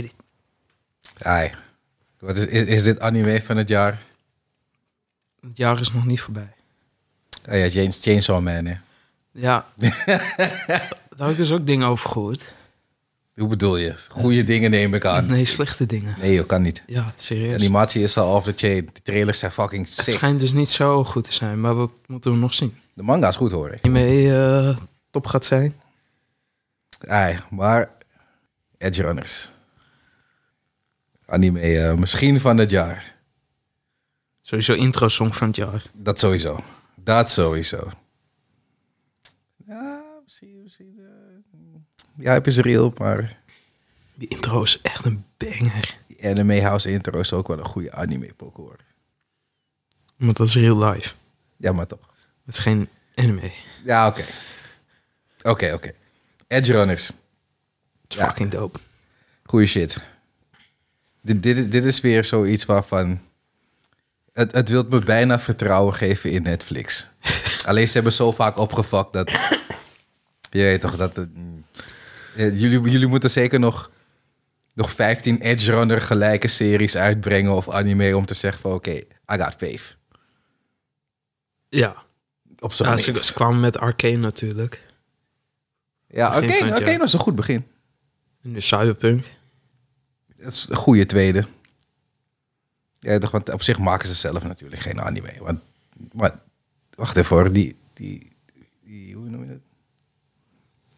get it. Ai. Wat is, is, is dit anime van het jaar? Het jaar is nog niet voorbij. Oh ja, Chains- Chainsaw Man, hè? Ja. Daar heb ik dus ook dingen over gehoord. Hoe bedoel je? Goede dingen neem ik aan. Nee, slechte dingen. Nee, joh, kan niet. Ja, De serieus. animatie is al off the chain. De trailers zijn fucking Het sick. schijnt dus niet zo goed te zijn, maar dat moeten we nog zien. De manga is goed, hoor ik. Hiermee eh top gaat zijn. Ai, maar Edge Runners. Anime eh, misschien van het jaar. Sowieso intro song van het jaar. Dat sowieso. Dat sowieso. Ja, misschien... misschien eh, ja, is real, maar Die intro is echt een banger. die Anime House intro is ook wel een goede anime pokoe, hoor. Want dat is real life. Ja, maar toch. Het is geen anime. Ja, oké. Oké, oké. Edge Runners. Ja. fucking dope. Goeie shit. Dit, dit, is- dit is weer zoiets waarvan... Het, het wilt me bijna vertrouwen geven in Netflix. Alleen ze hebben zo vaak opgevakt dat... Je weet toch dat... Het, jullie, jullie moeten zeker nog, nog 15 Edge Runner gelijke series uitbrengen of anime... om te zeggen van oké, I got faith. Ja, Op zo'n ja ze, ze kwamen met Arcane natuurlijk. Ja, jaar. dat is een goed begin. En nu Cyberpunk. Dat is een goede tweede. Ja, want op zich maken ze zelf natuurlijk geen anime. Want, maar, wacht even hoor, die, die, die, hoe noem je dat?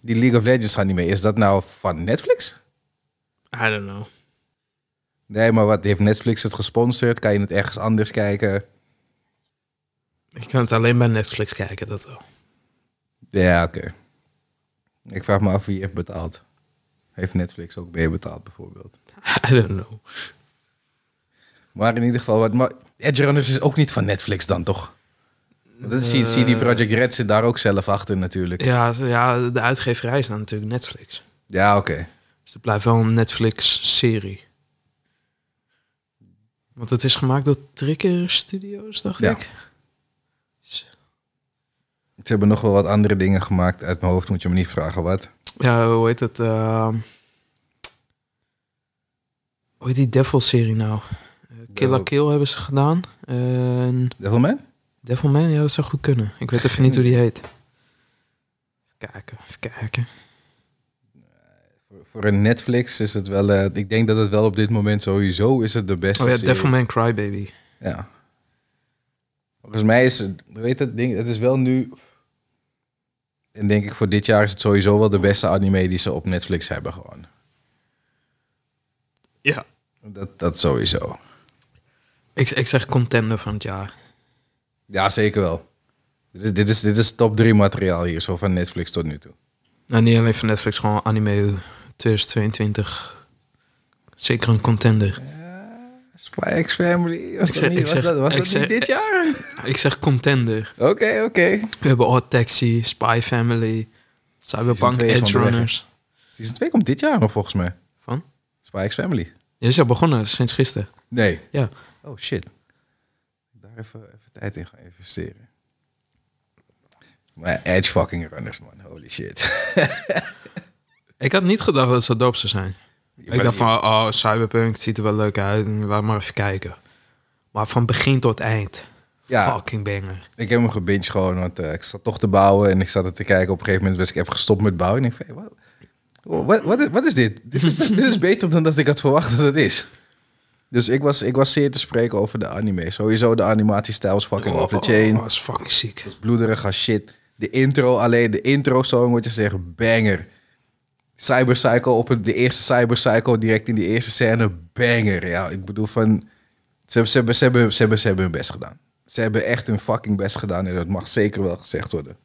Die League of Legends anime, is dat nou van Netflix? I don't know. Nee, maar wat, heeft Netflix het gesponsord? Kan je het ergens anders kijken? Ik kan het alleen bij Netflix kijken, dat wel. Ja, oké. Ik vraag me af wie heeft betaald. Heeft Netflix ook meer betaald bijvoorbeeld? I don't know. Maar in ieder geval, wat, maar Edge Runners is ook niet van Netflix dan, toch? Want Dat is Eh. CD Projekt Red zit daar ook zelf achter natuurlijk. Ja, ja, de uitgeverij is dan natuurlijk Netflix. Ja, oké. Dus het blijft wel een Netflix-serie. Want het is gemaakt door Tricker Studios, dacht Ja. ik. Ze hebben nog wel wat andere dingen gemaakt. Uit mijn hoofd moet je me niet vragen wat. Ja, hoe heet het? ehm, hoe heet die Devil-serie nou? Eh, Kill la Kill hebben ze gedaan. En Devilman? Devilman, ja, dat zou goed kunnen. Ik weet even niet hoe die heet. Even kijken, even kijken. Voor, voor een Netflix is het wel... eh, ik denk dat het wel op dit moment sowieso is het de beste Oh ja, serie. Devilman Crybaby. Ja. Volgens mij is het... Weet het ding? Het is wel nu... En denk ik voor dit jaar is het sowieso wel de beste anime die ze op Netflix hebben gewoon. Ja. Dat, dat sowieso. Ik, ik zeg contender van het jaar. Ja, zeker wel. Dit is, dit is, dit is top 3 materiaal hier, zo van Netflix tot nu toe. Nou, niet alleen van Netflix, gewoon anime 2022. Zeker een contender. Spy X Family, was Ik dat niet, was zeg- dat, was dat zeg- niet dit jaar? Ik zeg contender. Oké, oké. We hebben Odd Taxi, Spy Family, Cyberpunk, Edge? Runners. Season 2 komt dit jaar nog volgens mij. Spy X Family. Je is al begonnen sinds gisteren. Nee. Ja. Oh shit. Daar even, even tijd in gaan investeren. Maar Edge fucking runners, man. Holy shit. Ik had niet gedacht dat het zo dope zou zijn. Ik dacht van, oh, Cyberpunk, ziet er wel leuk uit. Laat maar even kijken. Maar van begin tot eind, Ja, fucking banger. ik heb hem gebinged gewoon, want eh, ik zat toch te bouwen en ik zat er te kijken. Op een gegeven moment was ik even gestopt met bouwen. En ik van, hey, wat, wat, wat, is, wat is dit? Dit is, dit is beter dan dat ik had verwacht dat het is. Dus ik was, ik was zeer te spreken over de anime. Sowieso de animatiestijl was fucking off the chain. Oh, dat is fucking ziek. bloederig als shit. De intro, alleen de intro song, wat je zegt, banger. Cyber Psycho op de eerste Cyber Psycho direct in die eerste scène, banger. Ja, ik bedoel van, ze, hebben- ze, hebben, ze, hebben, ze, hebben, ze hebben hun best gedaan. Ze hebben echt hun fucking best gedaan en dat mag zeker wel gezegd worden.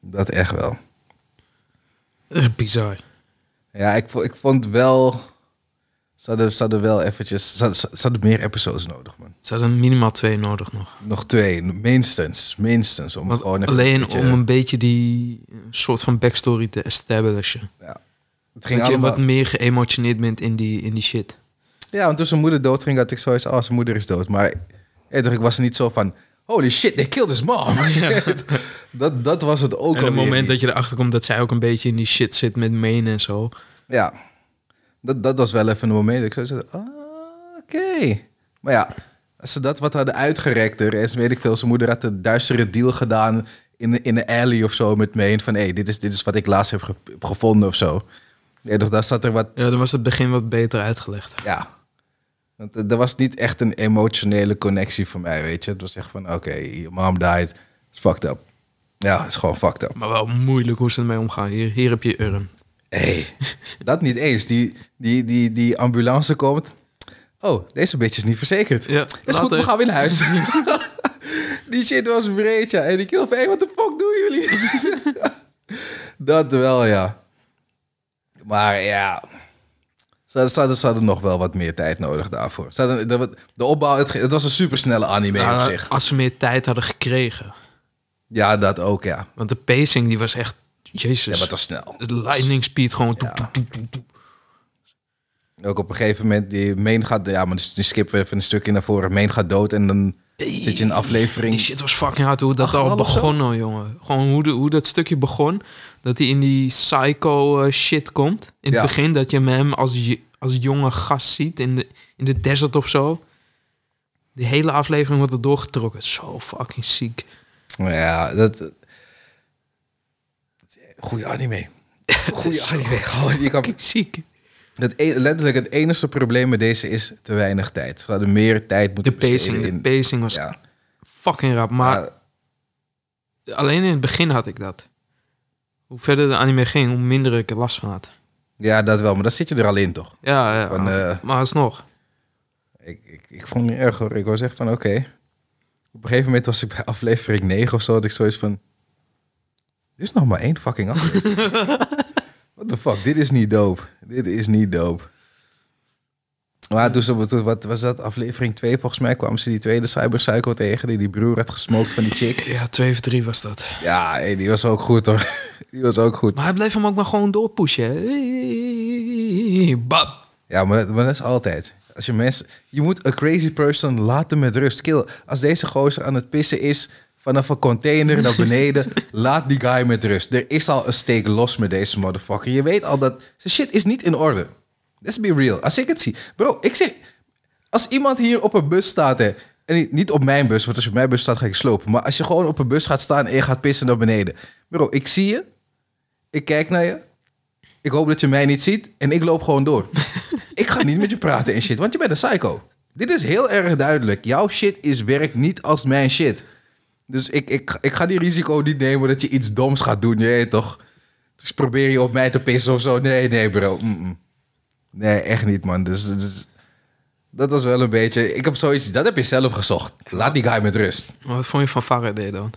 Dat echt wel. Bizar. Ja, ik, vo- ik vond wel, ze hadden, ze hadden wel eventjes, ze hadden, ze hadden meer episodes nodig, man. Ze hadden minimaal twee nodig nog. Nog twee, minstens, minstens. Om het gewoon alleen beetje- om een beetje die eh, soort van backstory te establishen. ja. Het ging Dat je allemaal... wat meer geëmotioneerd bent in die, in die shit. Ja, want toen zijn moeder doodging, had ik zoiets als zijn moeder is dood. Maar ik was niet zo van, holy shit, they killed his mom. dat, dat was het ook en op het moment niet. dat je erachter komt dat zij ook een beetje in die shit zit met Maine en zo. Ja. Dat, dat was wel even een moment. dat Ik zo zei, ah, oké. Maar ja, als ze dat wat hadden uitgerekt, de rest weet ik veel. Zijn moeder had een duistere deal gedaan in, in een alley of zo met me. Van hé, hey, dit, is, dit is wat ik laatst heb, ge- heb gevonden of zo. Ja, toch, daar zat er wat, Ja, dan was het begin wat beter uitgelegd. ja. Want er er was niet echt een emotionele connectie voor mij, weet je. Het was echt van, oké, je mom died. It's fucked up. Ja, is gewoon fucked up. Maar wel moeilijk hoe ze ermee omgaan. Hier, hier heb je urn. Hey, dat niet eens. Die, die, die, die ambulance komt. Oh, deze bitch is niet verzekerd. Ja, is goed, we gaan weer naar huis. die shit was breed, ja. En ik hield van, hey, wat de fuck doen jullie? dat wel, ja. Maar ja... Ze ze, ze hadden nog wel wat meer tijd nodig daarvoor. Ze hadden, de, de opbouw, het, het was een supersnelle anime op zich. als ze meer tijd hadden gekregen. Ja, dat ook, ja. Want de pacing die was echt... Jezus. Ja, maar het was snel. De lightning speed gewoon... Ja. toep, toep, toep, toep. Ook op een gegeven moment, die Main gaat... Ja, maar die skippen even een stukje naar voren. Main gaat dood en dan zit je in een aflevering... Die shit was fucking hard hoe dat Ach, al begon jongen. Gewoon hoe, de, hoe dat stukje begon. Dat hij in die psycho eh, shit komt. In Ja. het begin dat je hem als, als jonge gast ziet in de, in de desert of zo. Die hele aflevering wordt er doorgetrokken. Zo fucking ziek. Ja, dat... Goeie anime. Goeie anime. Gewoon, je kan, ziek. het, e- letterlijk het enige probleem met deze is te weinig tijd. Ze hadden meer tijd De moeten pacing, de in... pacing was Ja, fucking rap. Maar ja, alleen in het begin had ik dat. Hoe verder de anime ging, hoe minder ik er last van had. ja, dat wel. Maar dan zit je er al in, toch? Ja, ja Van, eh, maar alsnog. Ik, ik, ik vond het niet erg, hoor. Ik was echt van, oké. Op een gegeven moment was ik bij aflevering 9 of zo... dat ik zoiets van... Dit is nog maar één fucking aflevering. What the fuck? Dit is niet dope. Dit is niet dope. Maar toen, ze, wat was dat? Aflevering 2 volgens mij kwamen ze die tweede cyberpsycho tegen... die die broer had gesmokt van die chick. Ja, 2 of 3 was dat. Ja, hey, die was ook goed, hoor. Die was ook goed. Maar hij bleef hem ook maar gewoon doorpushen. Bap. Ja, maar, maar dat is altijd. Als je mensen... Je moet een crazy person laten met rust. Kill. Als deze gozer aan het pissen is... vanaf een container naar beneden... laat die guy met rust. Er is al een steek los met deze motherfucker. Je weet al dat... Zijn shit is niet in orde. Let's be real. Als ik het zie... Bro, ik zeg... Als iemand hier op een bus staat... Hè, en niet- op mijn bus, want als je op mijn bus staat ga ik slopen. Maar als je gewoon op een bus gaat staan en je gaat pissen naar beneden. Bro, ik zie je. Ik kijk naar je. Ik hoop dat je mij niet ziet. En ik loop gewoon door. ik ga niet met je praten en shit, want je bent een psycho. Dit is heel erg duidelijk. Jouw shit is werkt niet als mijn shit. Dus ik, ik, ik ga die risico niet nemen dat je iets doms gaat doen. Weet toch? Dus probeer je op mij te pissen of zo. Nee, nee, bro. Nee, echt niet, man. Dus, dus dat was wel een beetje... Ik heb zoiets... Dat heb je zelf gezocht. Laat die guy met rust. Maar wat vond je van Faraday dan?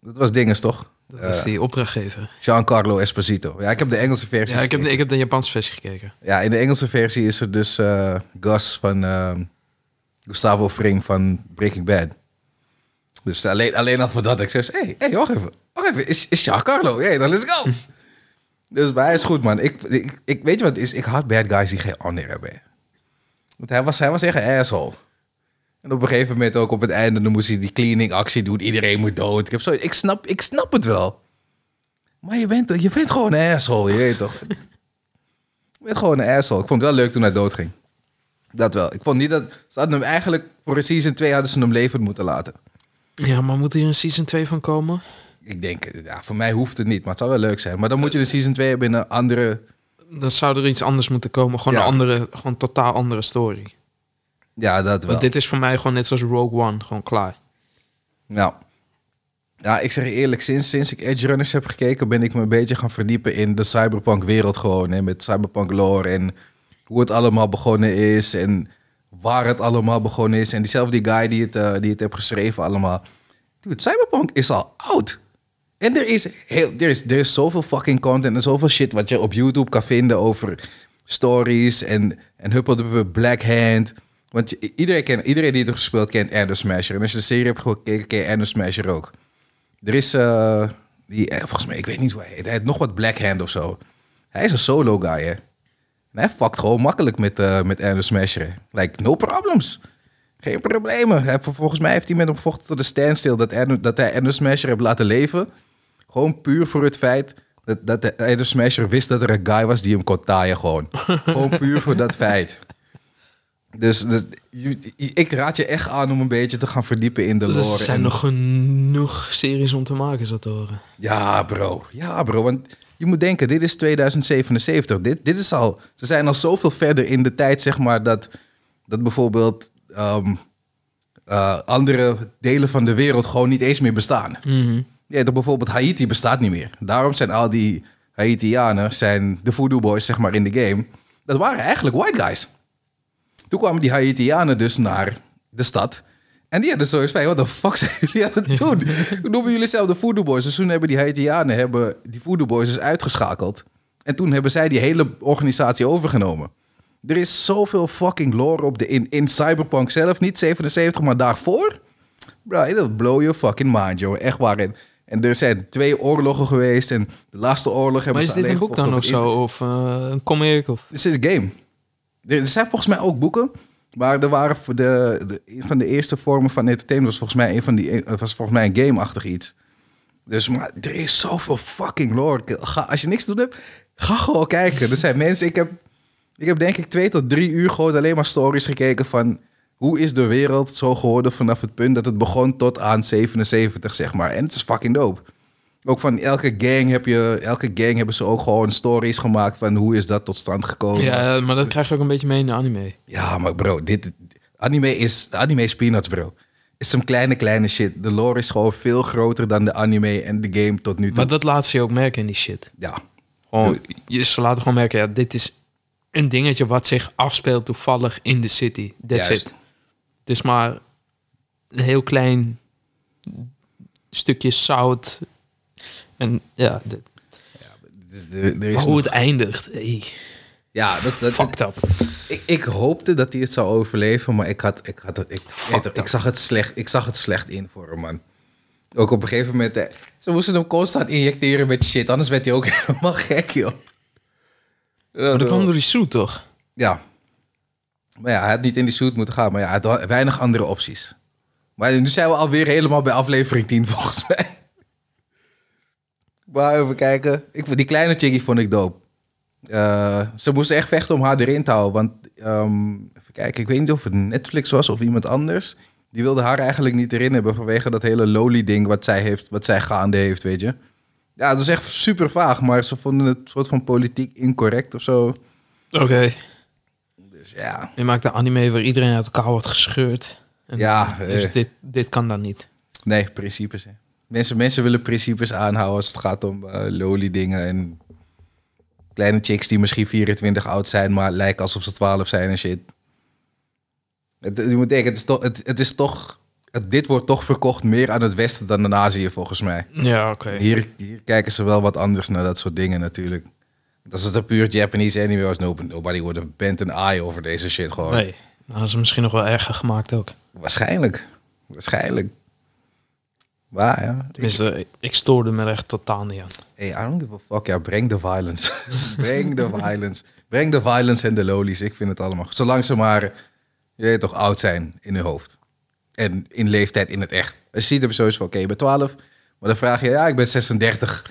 Dat was dinges, toch? Dat is die opdrachtgever. Giancarlo Esposito. Ja, ik heb de Engelse versie Ja, ik heb, de, ik heb de Japanse versie gekeken. Ja, in de Engelse versie is er dus eh, Gus van ehm, Gustavo Fring van Breaking Bad. Dus alleen, alleen al voor dat. Ik zeg, hé, hey, hey, wacht even. Wacht even, is, is Giancarlo? Hey, dan let's go. dus hij is goed, man. Ik, ik, ik, weet je wat is? Ik haat bad guys die geen honor hebben. Want hij was, hij was echt een asshole. En op een gegeven moment ook op het einde, dan moest hij die cleaning actie doen. Iedereen moet dood. Ik, heb zo, ik, snap, ik snap het wel. Maar je bent, je bent gewoon een asshole, je weet toch? Je bent gewoon een asshole. Ik vond het wel leuk toen hij doodging. Dat wel. Ik vond niet dat... Ze hadden hem eigenlijk... Voor een season 2 hadden ze hem levend moeten laten. Ja, maar moet hier een season 2 van komen? Ik denk... Ja, voor mij hoeft het niet. Maar het zou wel leuk zijn. Maar dan moet je de season 2 hebben in een andere... Dan zou er iets anders moeten komen. Gewoon Ja. een andere, gewoon totaal andere story. Ja, dat wel. Want dit is voor mij gewoon net zoals Rogue One. Gewoon klaar. Nou... Ja, ik zeg eerlijk, sinds, sinds ik Edge Runners heb gekeken, ben ik me een beetje gaan verdiepen in de cyberpunk wereld gewoon. Hè, met cyberpunk lore en hoe het allemaal begonnen is en waar het allemaal begonnen is. En diezelfde guy die het, eh, die het heeft geschreven allemaal. Dude, cyberpunk is al oud. En er is, heel, er, is, er is zoveel fucking content en zoveel shit wat je op YouTube kan vinden over stories en, en Huppelde Black Hand. Want iedereen, kent, iedereen die het gespeeld kent Ender Smasher. En als je de serie hebt gekeken, ken je Ender Smasher ook. Er is, eh, die, eh, volgens mij, ik weet niet hoe hij heet. Hij heeft nog wat Black Hand of zo. Hij is een solo guy, hè. En hij fuckt gewoon makkelijk met, eh met Ender Smasher. Like, no problems. Geen problemen. Volgens mij heeft hij met hem gevochten tot de standstill... dat, dat hij Ender Smasher heeft laten leven. Gewoon puur voor het feit Dat, dat de Idol Smasher wist dat er een guy was die hem kon taaien gewoon. gewoon puur voor dat feit. Dus, dus ik raad je echt aan om een beetje te gaan verdiepen in de Er lore. zijn en- nog genoeg series om te maken, zo te horen. Ja, bro. Ja, bro. Want je moet denken, dit is 2077. Dit, dit is al... Ze zijn al zoveel verder in de tijd, zeg maar, dat, dat bijvoorbeeld ehm, eh, andere delen van de wereld gewoon niet eens meer bestaan. Mhm. Ja, dat bijvoorbeeld Haiti bestaat niet meer. Daarom zijn al die Haitianen, zijn de voodoo boys, zeg maar, in de game. Dat waren eigenlijk white guys. Toen kwamen die Haitianen dus naar de stad. En die hadden zoiets van, wat de fuck zijn jullie aan het doen? Noemen jullie zelf de voodoo boys? Dus toen hebben die Haitianen hebben die voodoo boys dus uitgeschakeld. En toen hebben zij die hele organisatie overgenomen. Er is zoveel fucking lore op de, in, in Cyberpunk zelf. Niet 77, maar daarvoor. Bro, dat blow your fucking mind, joh. Echt waar. En, er zijn twee oorlogen geweest. En de laatste oorlog hebben Maar is ze dit een alleen boek dan of zo? Of eh, een comic? Of... dit is een game. Er zijn volgens mij ook boeken. Maar er waren voor de, de, een van de eerste vormen van entertainment was volgens mij een van die eh, was volgens mij een game-achtig iets. Dus maar er is zoveel fucking lore. Ga, als je niks te doen hebt, ga gewoon kijken. Er zijn mensen. Ik heb, ik heb denk ik twee tot drie uur gewoon alleen maar stories gekeken van hoe is de wereld zo geworden vanaf het punt dat het begon tot aan 77 zeg maar. En het is fucking dope. Ook van elke gang heb je, elke gang hebben ze ook gewoon stories gemaakt van hoe is dat tot stand gekomen. Ja, maar dat krijg je ook een beetje mee in de anime. Ja, maar bro, dit anime is anime is peanuts, bro. Is some kleine kleine shit. De lore is gewoon veel groter dan de anime en de game tot nu toe. Maar dat laat ze je ook merken in die shit. Ja, Gewoon, je, ze laten gewoon merken, ja, dit is een dingetje wat zich afspeelt toevallig in de city. That's Juist. it. Het is maar een heel klein stukje zout. En ja, de- maar is hoe het eindigt. Hey, ja dat, dat, fucked up. ik, ik hoopte dat hij het zou overleven, maar ik had, ik had het, ik, ik, zag het slecht, ik zag het slecht in voor hem, man. Ook op een gegeven moment, eh, ze moesten hem constant injecteren met shit, anders werd hij ook helemaal gek, joh. Maar dat kwam door die suit, toch? Ja. Maar ja, hij had niet in die suit moeten gaan. Maar ja, had weinig andere opties. Maar nu zijn we alweer helemaal bij aflevering 10 volgens mij. Maar even kijken. Ik, die kleine chickie vond ik dope. Eh, ze moesten echt vechten om haar erin te houden. Want, ehm, even kijken, ik weet niet of het Netflix was of iemand anders. Die wilde haar eigenlijk niet erin hebben vanwege dat hele loli-ding wat zij, heeft, wat zij gaande heeft, weet je. Ja, dat is echt super vaag, maar ze vonden het soort van politiek incorrect of zo. Oké. Dus ja, Je maakt een anime waar iedereen uit elkaar wordt gescheurd. En Ja, Dus eh. dit, dit kan dan niet. Nee, principes. Hè. Mensen, mensen willen principes aanhouden als het gaat om eh loli dingen en kleine chicks die misschien 24 oud zijn, maar lijken alsof ze 12 zijn en shit. Het, je moet denken, het is toch, het, het is toch het, dit wordt toch verkocht meer aan het westen dan aan Azië volgens mij. Ja, oké. Hier, hier kijken ze wel wat anders naar dat soort dingen natuurlijk. Want Als het een puur Japanese anime was, no- nobody would have bent an eye over deze shit gewoon. Nee, dat is misschien nog wel erger gemaakt ook. Waarschijnlijk. Waarschijnlijk. Waar, ja. Ik- Tenminste, ik stoorde me er echt totaal niet aan. Hey, I don't give a fuck. Ja, breng de violence. breng de violence. Breng de violence en de lolies. Ik vind het allemaal. Zolang ze maar, je weet toch, oud zijn in hun hoofd. En in leeftijd in het echt. Als je ziet, je sowieso van, oké, je bent 12. Maar dan vraag je, ja, ik ben 36.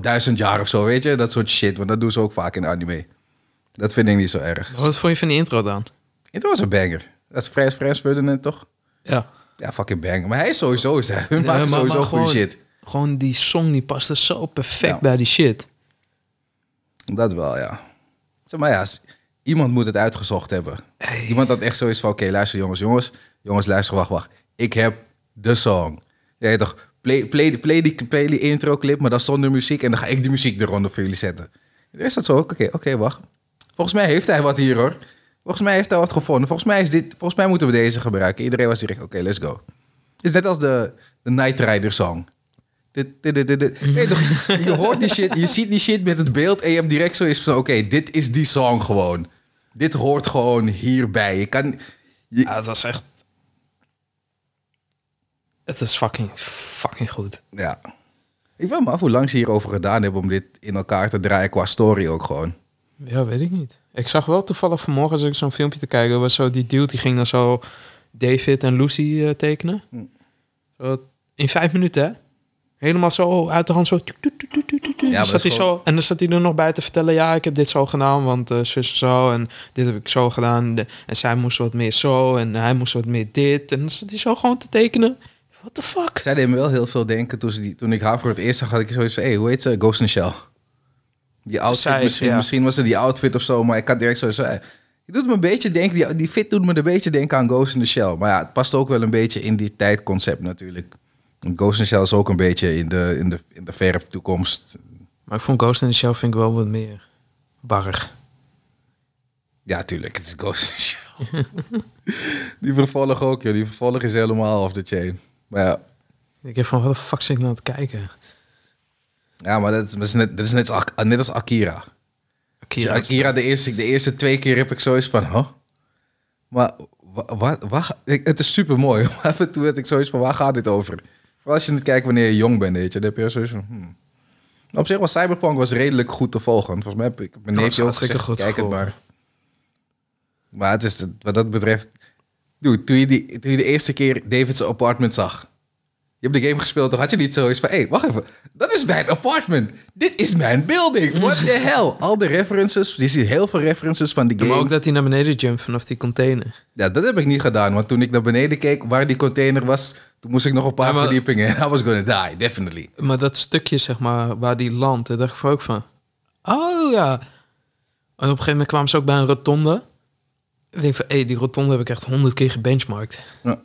Duizend jaar of zo, weet je? Dat soort shit. Want dat doen ze ook vaak in anime. Dat vind ik niet zo erg. Maar wat vond je van die intro dan? Het was een banger. Dat is Frans Frans Ferdinand, toch? Ja. Ja, fucking banger. Maar hij is sowieso, maken maar- sowieso maar goede gewoon- shit. Gewoon die song die paste zo perfect Ja. bij die shit. Dat wel, ja. Zeg maar ja, iemand moet het uitgezocht hebben. Iemand had echt zoiets van, oké, luister jongens, jongens. Jongens, luister, wacht, wacht. Ik heb de song. Jij toch, play, play, play, die, play die intro clip, maar dan zonder muziek. En dan ga ik de muziek eronder voor jullie zetten. En is dat zo? Oké, oké, wacht. Volgens mij heeft hij wat hier, hoor. Volgens mij heeft hij wat gevonden. Volgens mij, is dit, volgens mij moeten we deze gebruiken. Iedereen was direct, oké, let's go. Het is net als de, de Night Rider song. Dit, dit, dit, toch, je hoort die shit, je ziet die shit met het beeld en je hebt direct zoiets van, oké, dit is die song gewoon. Dit hoort gewoon hierbij. Je kan, je- Ja, het was echt... Het is fucking, fucking goed. ja. Ik wil me af hoe lang ze hierover gedaan hebben om dit in elkaar te draaien qua story ook gewoon. Ja, weet ik niet. Ik zag wel toevallig vanmorgen als ik zo'n filmpje te kijken, was zo die dude die ging dan zo David en Lucy eh, tekenen. Hm. Zo in vijf minuten, hè? Helemaal zo uit de hand zo. tuk, tuk, tuk, Dan zat hij is zo en dan zat hij er nog bij te vertellen... ja, ik heb dit zo gedaan, want eh zus zo... en dit heb ik zo gedaan. De- en zij moest wat meer zo en hij moest wat meer dit. En dan zat hij zo gewoon te tekenen. What the fuck? Zij deed me wel heel veel denken toen, ze die, toen ik haar voor het eerst zag, had ik zoiets van, hey, hoe heet ze? Ghost in the Shell. Die outfit, Zij, misschien, ja. misschien was het die outfit of zo, maar ik had direct zoiets van, hey, je doet me een beetje denken, die, die fit doet me een beetje denken aan Ghost in the Shell. Maar ja, het past ook wel een beetje in die tijdconcept natuurlijk. En Ghost in the Shell is ook een beetje in de, in de, in de verre toekomst. Maar ik vond Ghost in the Shell vind ik wel wat meer barrig. Ja, tuurlijk, het is Ghost in the Shell. die vervolg ook, joh. Die vervolg is helemaal off the chain. Maar ja, Ik heb van, wat de fuck zit ik nou te kijken? ja maar dat, is, net, dat is net, als, net als Akira. Akira. Akira, Akira de, eerste, de eerste twee keer heb ik zoiets van, huh? Maar wa- wat? Wa, ik- het is super mooi. Maar af en toe had ik zoiets van, waar gaat dit over? Vooral als je het kijkt wanneer je jong bent, weet je. Dan heb je zoiets van, hmm. Op zich was Cyberpunk was redelijk goed te volgen. Volgens mij heb ik mijn neefje ook gezegd, goed kijk het. Maar het is, wat dat betreft... Dude, toen je, die, toen je de eerste keer David's apartment zag... Je hebt de game gespeeld, toch had je niet zoiets van... Hé, hey, wacht even. Dat is mijn apartment. Dit is mijn building. What the hell? Al de references. Je ziet heel veel references van Ja, game. maar ook dat hij naar beneden jumpt vanaf die container. Ja, dat heb ik niet gedaan. Want toen ik naar beneden keek waar die container was... Toen moest ik nog een paar Ja, maar- verdiepingen. En I was gonna die, definitely. Maar dat stukje, zeg maar, waar die landt, daar dacht ik ook van... Oh ja. En op een gegeven moment kwamen ze ook bij een rotonde. Ik denk van, hé, die rotonde heb ik echt honderd keer gebenchmarkt. Ja,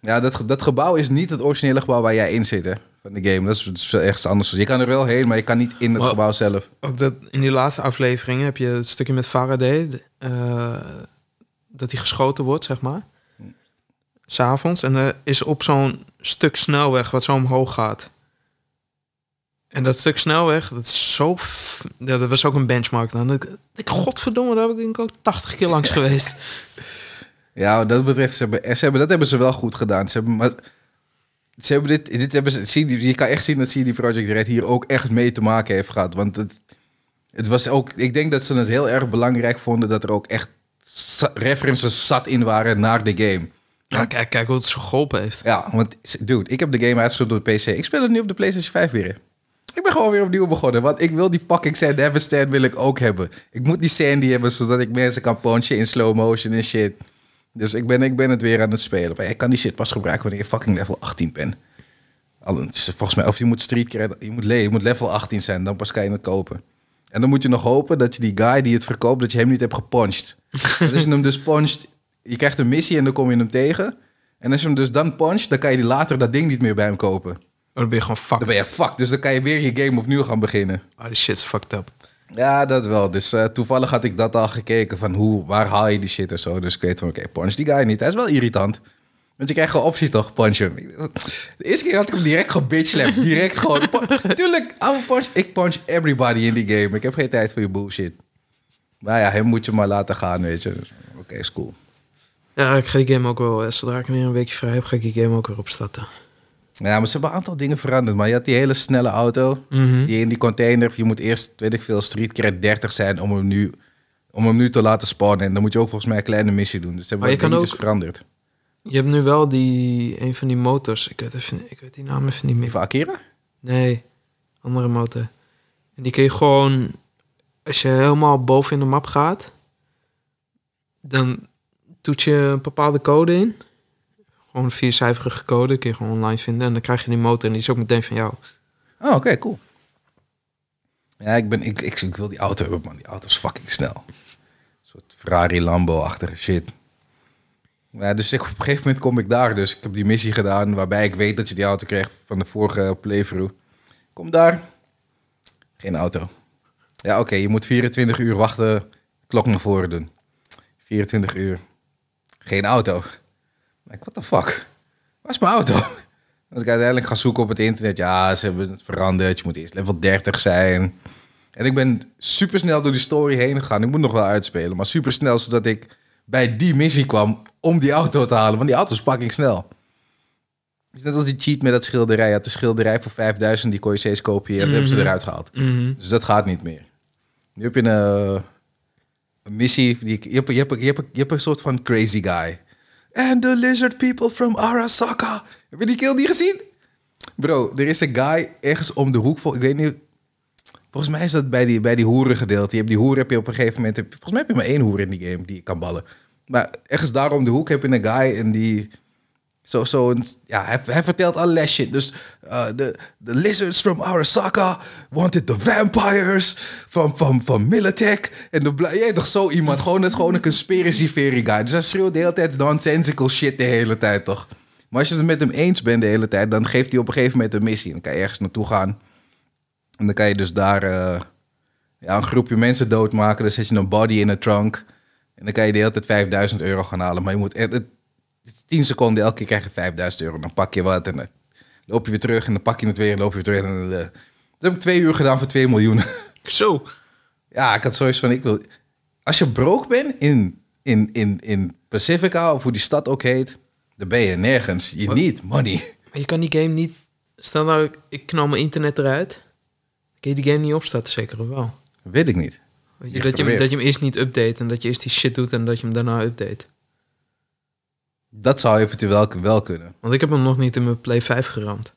ja dat, dat gebouw is niet het originele gebouw waar jij in zit, hè. Van de game. Dat is, dat is echt anders. Je kan er wel heen, maar je kan niet in het Maar- gebouw zelf. Ook dat in die laatste aflevering heb je het stukje met Faraday. eh, dat hij geschoten wordt, zeg maar. S'avonds. En er is op zo'n stuk snelweg wat zo omhoog gaat. En dat stuk snelweg, dat is zo... f- Ja, dat was ook een benchmark dan. Ik, ik godverdomme, daar heb ik denk ik ook 80 keer langs geweest. Ja, wat dat betreft, ze hebben, ze hebben, dat hebben ze wel goed gedaan. Ze hebben, maar, ze hebben dit, dit hebben ze, je kan echt zien dat CD Projekt Red hier ook echt mee te maken heeft gehad. Want het, het was ook, ik denk dat ze het heel erg belangrijk vonden dat er ook echt references zat in waren naar de game. Ja, kijk, kijk hoe het zo geholpen heeft. Ja, want dude, ik heb de game uitgespeeld op de PC. Ik speel het nu op de PlayStation 5 weer. Ik ben gewoon weer opnieuw begonnen. Want ik wil die fucking Sand Heaven stand wil ik ook hebben. Ik moet die Sandy hebben, zodat ik mensen kan punchen in slow motion en shit. Dus ik ben, ik ben het weer aan het spelen. Maar ik kan die shit pas gebruiken wanneer je fucking level 18 bent. Al, het is volgens mij, of je moet street cred, je moet, je moet level 18 zijn, dan pas kan je het kopen. En dan moet je nog hopen dat je die guy die het verkoopt, dat je hem niet hebt gepunched. Want als je hem dus puncht, je krijgt een missie en dan kom je hem tegen. En als je hem dus dan puncht, dan kan je die later dat ding niet meer bij hem kopen. Dan ben je gewoon fucked. Dan ben je fucked. Dus dan kan je weer je game opnieuw gaan beginnen. Oh, die shit is fucked up. Ja, dat wel. Dus eh, toevallig had ik dat al gekeken van hoe, waar haal je die shit en zo. Dus ik weet van, oké, punch die guy niet. Hij is wel irritant. Want je krijgt gewoon opties toch, punch hem. De eerste keer had ik hem direct gebitchlapped. Direct gewoon. Tuurlijk, a punch. Ik punch everybody in die game. Ik heb geen tijd voor je bullshit. Maar ja, hem moet je maar laten gaan, weet je. Dus, Oké, is cool. Ja, ik ga die game ook wel... eh, Zodra ik weer een weekje vrij heb, ga ik die game ook weer opstarten. Ja, maar ze hebben een aantal dingen veranderd. Maar je had die hele snelle auto. Mhm. Die in die container. Je moet eerst, weet ik veel, street cred 30 zijn om hem nu, om hem nu te laten spawnen. En dan moet je ook volgens mij een kleine missie doen. Dus ze hebben dingetjes ook- veranderd. Je hebt nu wel die... Een van die motors. Ik weet, even, ik weet die naam even niet meer. van Akira? Nee, andere motor. En die kun je gewoon... Als je helemaal boven in de map gaat... Dan toet je een bepaalde code in. Gewoon een viercijferige code. Kun je gewoon online vinden. En dan krijg je die motor. En die is ook meteen van jou. Oh, oké, cool. Ja, ik, ben, ik, ik, ik wil die auto hebben, man. Die auto is fucking snel. Een soort Ferrari Lambo-achtige shit. Ja, dus ik, op een gegeven moment kom ik daar. Dus ik heb die missie gedaan waarbij ik weet dat je die auto kreeg van de vorige playthrough. Kom daar. Geen auto. Ja, oké, je moet 24 uur wachten. Klok naar voren doen. 24 uur. Geen auto. Like, what the fuck? Waar is mijn auto? Als ik uiteindelijk ga zoeken op het internet, ja, ze hebben het veranderd. Je moet eerst level 30 zijn. En ik ben super snel door die story heen gegaan. Ik moet nog wel uitspelen, maar super snel zodat ik bij die missie kwam om die auto te halen. Want die auto is fucking snel. Het is net als die cheat met dat schilderij. Je had de schilderij voor 5000, die kon je steeds kopiëren. Dat hebben ze Mhm. eruit gehaald. Mhm. Dus dat gaat niet meer. Nu heb je een, eh, een missie. Die, je, hebt, je, hebt, je, hebt, je hebt een soort van crazy guy. And the lizard people from Arasaka. Heb je die kill niet gezien? Bro, er is een guy ergens om de hoek. Ik weet niet. Volgens mij is dat bij die, bij die hoeren gedeelte. Je hebt die hoeren heb je op een gegeven moment. Volgens mij heb je maar één hoer in die game die je kan ballen. Maar ergens daar om de hoek heb je een guy en die. Zo, zo ja, hij, hij vertelt allerlei shit. Dus uh, the, the lizards from Arasaka wanted the vampires from, from, from Militech. En de weet toch zo iemand. Gewoon, het, gewoon een conspiracy theory guy. Dus hij schreeuwt de hele tijd nonsensical shit de hele tijd toch. Maar als je het met hem eens bent de hele tijd, dan geeft hij op een gegeven moment een missie. En dan kan je ergens naartoe gaan. En dan kan je dus daar eh, ja, een groepje mensen doodmaken. Dan zet je een body in een trunk. En dan kan je de hele tijd 5000 euro gaan halen. Maar je moet 10 seconden, elke keer krijg je 5000 euro. Dan pak je wat en dan loop je weer terug. En dan pak je het weer en loop je weer terug. En, dan, eh, dat heb ik twee uur gedaan voor 2 miljoen. Zo. ja, ik had zoiets van, ik wil... Als je broke bent in, in, in, in Pacifica, of hoe die stad ook heet... dan ben je nergens. Je need money. Maar je kan die game niet... Stel nou, ik- knal mijn internet eruit. Kun je die game niet opstarten? Zeker wel. Weet ik niet. Weet je, dat, je, dat je hem eerst niet update en dat je eerst die shit doet en dat je hem daarna update. Dat zou eventueel wel kunnen. Want ik heb hem nog niet in mijn Play 5 geramd.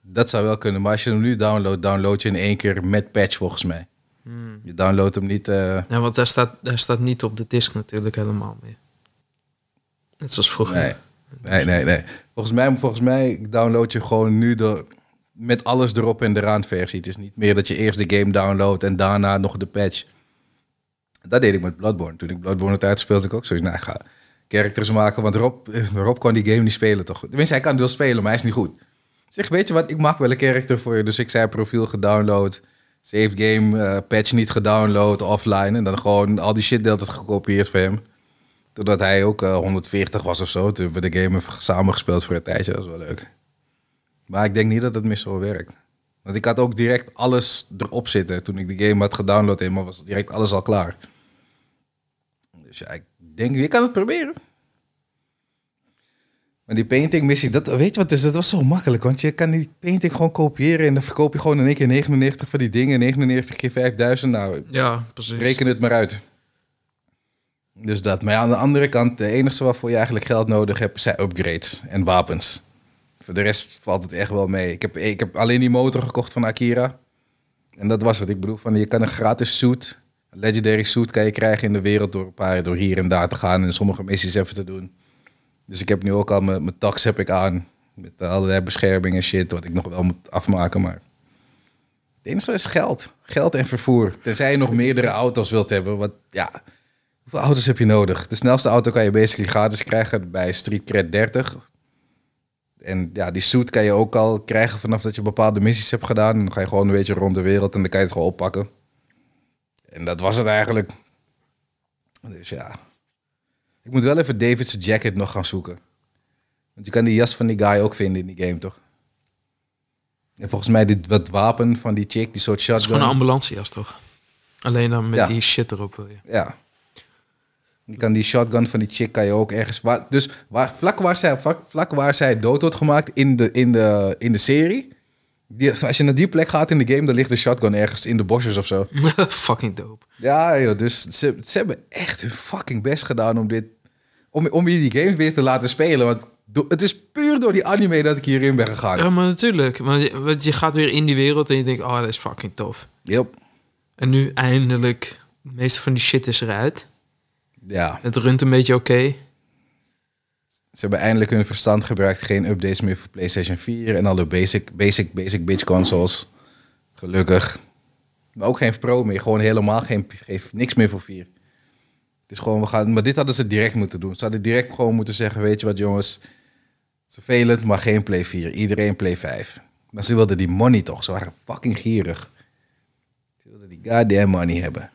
Dat zou wel kunnen. Maar als je hem nu downloadt, download je in één keer met patch volgens mij. Hmm. Je downloadt hem niet... eh, Ja, want daar staat, daar staat niet op de disk natuurlijk helemaal meer. Net zoals vroeger. Nee, nee, nee, nee. Volgens mij, volgens mij download je gewoon nu de, met alles erop en eraan versie. Het is niet meer dat je eerst de game downloadt en daarna nog de patch. Dat deed ik met Bloodborne. Toen ik Bloodborne het uitspeelde, ik ook zoiets. Nou, ik ga characters maken, want Rob, eh, Rob kan die game niet spelen toch? Tenminste, hij kan het wel spelen, maar hij is niet goed. Zeg, weet je wat, ik maak wel een character voor je. Dus ik zei profiel gedownload, save game, eh, patch niet gedownload, offline. En dan gewoon al die shit de hele tijd gekopieerd voor hem. Doordat hij ook eh, 140 was of zo. Toen hebben we de game samen gespeeld voor een tijdje. Dat was wel leuk. Maar ik denk niet dat het meer zo werkt. Want ik had ook direct alles erop zitten. Toen ik de game had gedownload eenmaal was direct alles al klaar. Dus ja, ik denk, je kan het proberen. Maar die painting missie, dat, weet je wat is? Dat was zo makkelijk. Want je kan die painting gewoon kopiëren. En dan verkoop je gewoon in één keer 99 van die dingen. 99 keer 5000. Nou, Ja, precies. Reken het maar uit. Dus dat. Maar ja, aan de andere kant, de enige waarvoor je eigenlijk geld nodig hebt, zijn upgrades en wapens. Voor de rest valt het echt wel mee. Ik heb, ik heb alleen die motor gekocht van Akira. En dat was het. Ik bedoel, van, je kan een gratis suit, legendary suit kan je krijgen in de wereld door een paar, door hier en daar te gaan en sommige missies even te doen. Dus ik heb nu ook al mijn, mijn tax heb ik aan. Met allerlei bescherming en shit, wat ik nog wel moet afmaken. Maar het enige is geld. Geld en vervoer. Tenzij je nog meerdere auto's wilt hebben. Wat, ja, hoeveel auto's heb je nodig? De snelste auto kan je basically gratis krijgen bij Street Cred 30. En ja, die suit kan je ook al krijgen vanaf dat je bepaalde missies hebt gedaan. En dan ga je gewoon een beetje rond de wereld en dan kan je het gewoon oppakken. En dat was het eigenlijk. Dus ja. Ik moet wel even David's jacket nog gaan zoeken. Want je kan die jas van die guy ook vinden in die game, toch? En volgens mij dit wat wapen van die chick, die soort Het is gewoon een shotgun. ambulancejas, toch? Alleen dan met Ja. die shit erop wil je. Ja. Je kan die shotgun van die chick kan je ook ergens... Waar, dus waar, vlak, waar zij, vlak, vlak waar zij dood wordt gemaakt in de, in de, in de serie... Die, als je naar die plek gaat in de game, dan ligt de shotgun ergens in de bosjes of zo. Fucking dope. Ja, joh, dus ze, ze hebben echt hun fucking best gedaan om dit... Om, om je die game weer te laten spelen. Want do- het is puur door die anime dat ik hierin ben gegaan. Ja, maar natuurlijk. Want je, want je gaat weer in die wereld en je denkt, oh, dat is fucking tof. Yep. En nu eindelijk, de meeste van die shit is eruit. Ja, Het runt een beetje oké. Ze hebben eindelijk hun verstand gebruikt. Geen updates meer voor PlayStation 4 en alle basic, basic, basic bitch consoles. Gelukkig. Maar ook geen Pro meer. Gewoon helemaal geen, geen niks meer voor 4. Het is gewoon, we gaan, maar dit hadden ze direct moeten doen. Ze hadden direct gewoon moeten zeggen, weet je wat jongens. Vervelend, maar geen Play 4. Iedereen Play 5. Maar ze wilden die money toch. Ze waren fucking gierig. Ze wilden die goddamn money hebben.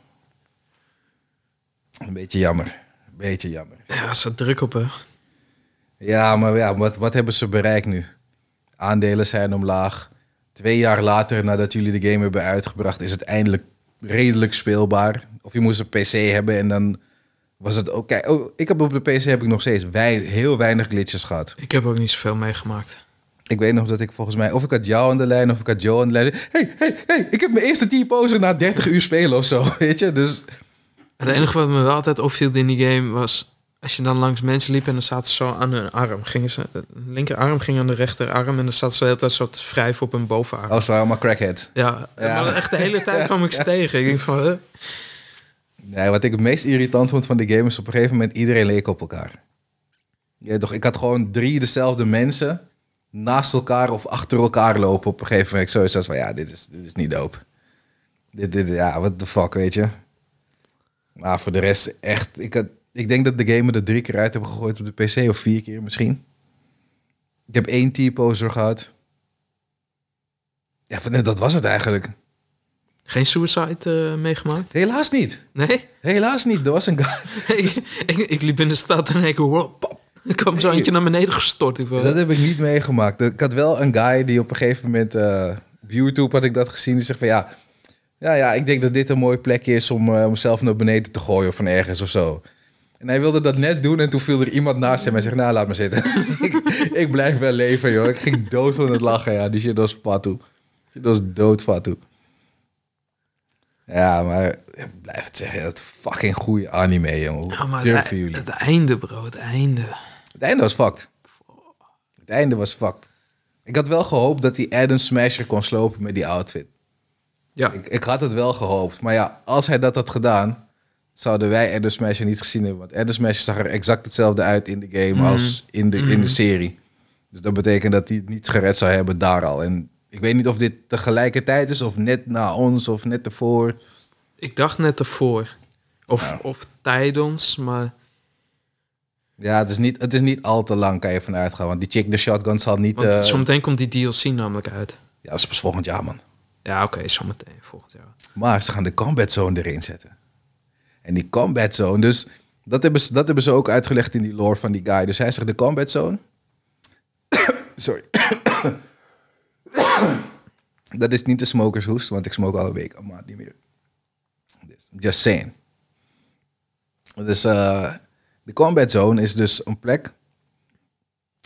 Een beetje jammer. Een beetje jammer. Ja, staat druk op, hè. Ja, maar ja, wat, wat hebben ze bereikt nu? Aandelen zijn omlaag. Twee jaar later, nadat jullie de game hebben uitgebracht, is het eindelijk redelijk speelbaar. Of je moest een PC hebben en dan was het oké. Oh, ik heb op de PC heb ik nog steeds wij, heel weinig glitches gehad. Ik heb ook niet zoveel meegemaakt. Ik weet nog dat ik volgens mij, of ik had jou aan de lijn of ik had Joe aan de lijn. Hey, hey, hey, ik heb mijn eerste T-poser na 30 uur spelen of zo, weet je? Dus Het enige wat me wel altijd opviel in die game was... als je dan langs mensen liep en dan zaten ze zo aan hun arm. Gingen ze, de linkerarm ging aan de rechterarm en dan zat ze de hele tijd zo te wrijven op hun bovenarm. Oh, ze allemaal crackheads. Ja, Ja. maar echt de hele tijd kwam ik ze tegen. Ik denk van, huh? Nee, wat ik het meest irritant vond van de game is op een gegeven moment iedereen leek op elkaar. Ja, toch, ik had gewoon drie dezelfde mensen naast elkaar of achter elkaar lopen op een gegeven moment. Ik zoiets had van, ja, dit is, dit is niet dope. Dit, dit, ja, what the fuck, weet je. Maar voor de rest echt, ik, had, ik denk dat de game er drie keer uit hebben gegooid op de PC of vier keer misschien. Ik heb één T-poser gehad. Ja, dat was het eigenlijk. Geen suicide eh, meegemaakt? Helaas niet. Nee? Helaas niet. Er was een guy. ik, ik, ik liep in de stad en ik pop. Er kwam zo Nee. eentje naar beneden gestort. Ik Dat heb ik niet meegemaakt. Ik had wel een guy die op een gegeven moment... eh, op YouTube had ik dat gezien. Die zegt van ja... Ja, ja, ik denk dat dit een mooi plekje is om eh, om mezelf naar beneden te gooien of van ergens of zo. En hij wilde dat net doen en toen viel er iemand naast hem en zegt, nou, laat me zitten. ik, ik blijf wel leven, joh. Ik ging dood van het lachen, ja. Die shit was fatu. Die was dood fatu. Ja, maar ik blijf het zeggen, het fucking goede anime, jongen. Ja, maar het, jullie? het einde, bro. Het einde. Het einde was fucked. Het einde was fucked. Ik had wel gehoopt dat hij Adam Smasher kon slopen met die outfit. Ja. Ik, ik had het wel gehoopt. Maar ja, als hij dat had gedaan, zouden wij Adam Smasher niet gezien hebben. Want Adam Smasher zag er exact hetzelfde uit in de game Mhm. als in de, in de serie. Dus dat betekent dat hij het niet gered zou hebben daar al. En ik weet niet of dit tegelijkertijd is, of net na ons, of net ervoor. Ik dacht net ervoor. Of, of tijdens, maar... Ja, het is, niet, het is niet al te lang, kan je vanuit gaan. Want die chick, de shotgun, zal niet... Want eh, zometeen komt die DLC namelijk uit. Ja, dat is pas volgend jaar, man. Ja, oké, zometeen. Volgend jaar. Maar ze gaan de combat zone erin zetten. En die combat zone, dus dat hebben, ze, dat hebben ze ook uitgelegd in die lore van die guy. Dus hij zegt de combat zone. Sorry. dat is niet de smokershoest, want ik smoke al een week. Maar niet meer. Dus, just saying. Dus eh, de combat zone is dus een plek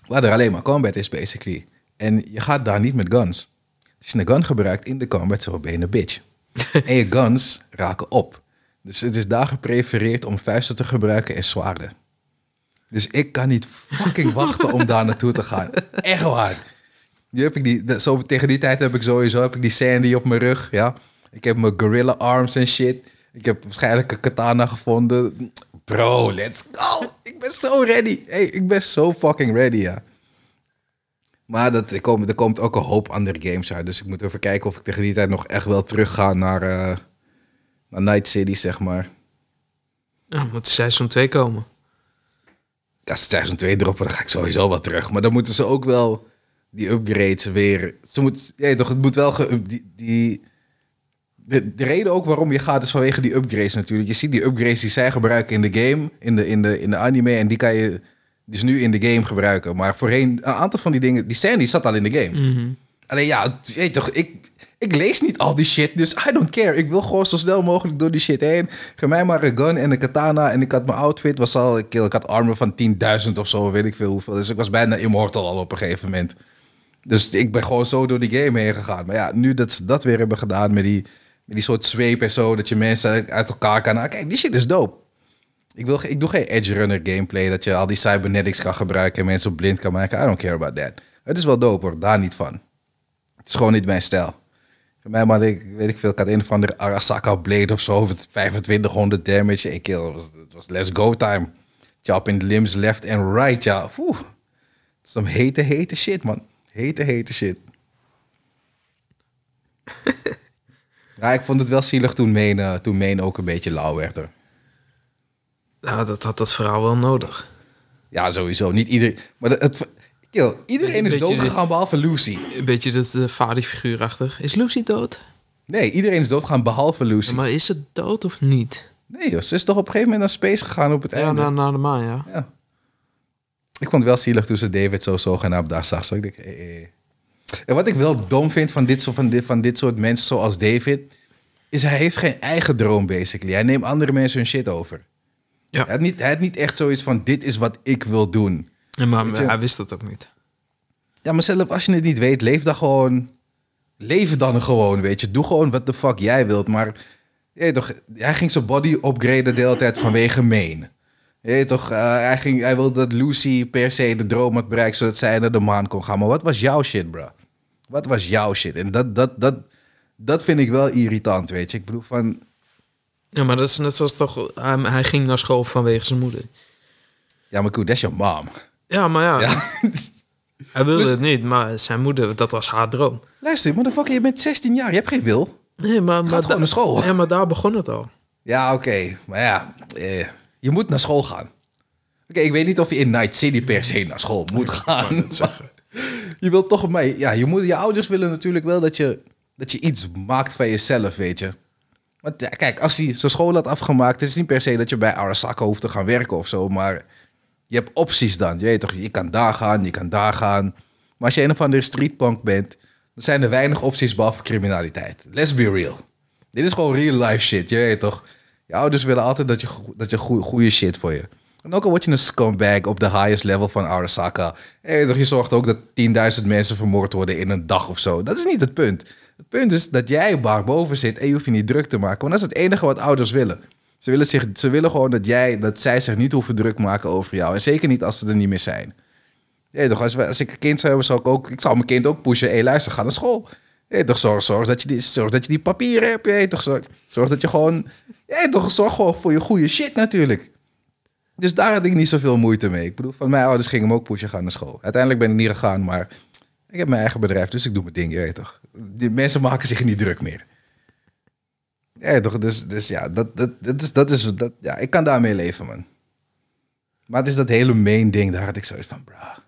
waar er alleen maar combat is, basically. En je gaat daar niet met guns. Als je een gun gebruikt in de combat zone, ben je een bitch. en je guns raken op. Dus het is daar geprefereerd om vuisten te gebruiken en zwaarden. Dus ik kan niet fucking wachten om daar naartoe te gaan. Echt waar. Nu heb ik die, zo, tegen die tijd heb ik sowieso heb ik die Sandy op mijn rug. Ja. Ik heb mijn gorilla arms en shit. Ik heb waarschijnlijk een katana gevonden. Bro, let's go. Ik ben zo ready. Hey, ik ben zo fucking ready, ja. Maar dat, er, komt, er komt ook een hoop andere games uit. Dus ik moet even kijken of ik tegen die tijd nog echt wel terug ga naar, eh, naar Night City, zeg maar. Ja, moet seizoen 2 komen. Als ze seizoen 2 droppen, dan ga ik sowieso wel terug. Maar dan moeten ze ook wel die upgrades weer... Ze moet, ja, toch, het moet wel... Ge, die, die, de, de reden ook waarom je gaat is vanwege die upgrades natuurlijk. Je ziet die upgrades die zij gebruiken in de game, in de, in de, in de anime... en die kan je dus nu in de game gebruiken. Maar voorheen, een aantal van die dingen... Die Sandy zat al in de game. Mhm. Alleen ja, weet toch, ik, ik lees niet al die shit, dus I don't care. Ik wil gewoon zo snel mogelijk door die shit heen. Geef mij maar een gun en een katana en ik had mijn outfit, was al, ik, had armen van 10.000 of zo, weet ik veel hoeveel. Dus ik was bijna immortal al op een gegeven moment. Dus ik ben gewoon zo door die game heen gegaan. Maar ja, nu dat ze dat weer hebben gedaan met die, met die soort zweep en zo, dat je mensen uit elkaar kan... Kijk, die shit is dope. Ik, wil, ik doe geen edge runner gameplay, dat je al die cybernetics kan gebruiken en mensen blind kan maken. I don't care about that. Het is wel dope hoor, daar niet van. Het is gewoon niet mijn stijl. Voor mij, maar ik weet ik veel, ik had een of andere Arasaka Blade of zo, met 2500 damage. Ik kill, het was, het was let's go time. Chop in the limbs left and right, ja. Oeh. Het is some hete, hete shit, man. Hete, hete shit. ja, ik vond het wel zielig toen Main, eh, toen Main ook een beetje lauw werd. Hoor. Nou, dat had dat verhaal wel nodig. Ja, sowieso. Niet iedereen. Maar het, kill, iedereen Een is doodgegaan behalve Lucy. Een beetje dat uh, vaderfiguurachtig. Is Lucy dood? Nee, iedereen is doodgegaan behalve Lucy. Ja, maar is ze dood of niet? Nee, joh, ze is toch op een gegeven moment naar space gegaan op het Ja, einde. naar, naar de maan, ja. Ja. Ik vond het wel zielig toen ze David zo zogenaamd daar zag. Zo ik denk, eh, eh. En wat ik wel dom vind van dit, soort, van, dit, van dit soort mensen zoals David... is hij heeft geen eigen droom, basically. Hij neemt andere mensen hun shit over. Ja. Hij, had niet, hij had niet echt zoiets van, dit is wat ik wil doen. Ja, maar Weet je- hij wist dat ook niet. Ja, maar zelf als je het niet weet, leef dan gewoon... Leef dan gewoon, weet je. Doe gewoon wat de fuck jij wilt. Maar je toch, hij ging zijn body upgraden de hele tijd vanwege Main. Je toch, eh, hij, ging, hij wilde dat Lucy per se de droom had bereikt... zodat zij naar de maan kon gaan. Maar wat was jouw shit, bro? Wat was jouw shit? En dat, dat, dat, dat vind ik wel irritant, weet je. Ik bedoel van... Ja, maar dat is net zoals toch... Hij, hij ging naar school vanwege zijn moeder. Ja, maar goed, dat is je mom. Ja, maar ja, Ja. hij wilde Dus- het niet. Maar zijn moeder, dat was haar droom. Luister, motherfucker, je bent 16 jaar. Je hebt geen wil. Nee, maar, maar, gewoon naar school. Ja, maar daar begon het al. Ja, oké. Maar ja, eh, je moet naar school gaan. Oké, ik weet niet of je in Night City per se naar school moet gaan. maar je wilt toch maar, ja, je, moet, je ouders willen natuurlijk wel dat je, dat je iets maakt van jezelf, weet je. Want ja, kijk, als hij zijn school had afgemaakt, het is niet per se dat je bij Arasaka hoeft te gaan werken of zo, maar je hebt opties dan. Je weet toch, je kan daar gaan, je kan daar gaan. Maar als je een of andere streetpunk bent, dan zijn er weinig opties behalve criminaliteit. Let's be real. Dit is gewoon real life shit, je weet toch? Je ouders willen altijd dat je, dat je goe- goede shit voor je. En ook al word je een scumbag op de highest level van Arasaka. Toch, je zorgt ook dat 10.000 mensen vermoord worden in een dag of zo. Dat is niet het punt. Het punt is dat jij boven zit en je hoeft je niet druk te maken. Want dat is het enige wat ouders willen. Ze willen, zich, ze willen gewoon dat, jij, dat zij zich niet hoeven druk maken over jou. En zeker niet als ze er niet meer zijn. Ja, toch, als, als ik een kind zou hebben, zou ik ook... Ik zou mijn kind ook pushen. Hé, luister, ga naar school. Ja, toch, zorg, zorg, dat je die, zorg dat je die papieren hebt. Ja, toch, zorg, dat je gewoon... Ja, toch, zorg gewoon voor je goede shit natuurlijk. Dus daar had ik niet zoveel moeite mee. Ik bedoel, van mijn ouders gingen me ook pushen gaan naar school. Uiteindelijk ben ik niet gegaan, maar... Ik heb mijn eigen bedrijf, dus ik doe mijn ding, je toch. Die mensen maken zich niet druk meer. Ja, toch, dus, dus ja, dat, dat, dat is, dat is, dat, ja, ik kan daarmee leven, man. Maar het is dat hele main ding, daar had ik zoiets van, bra.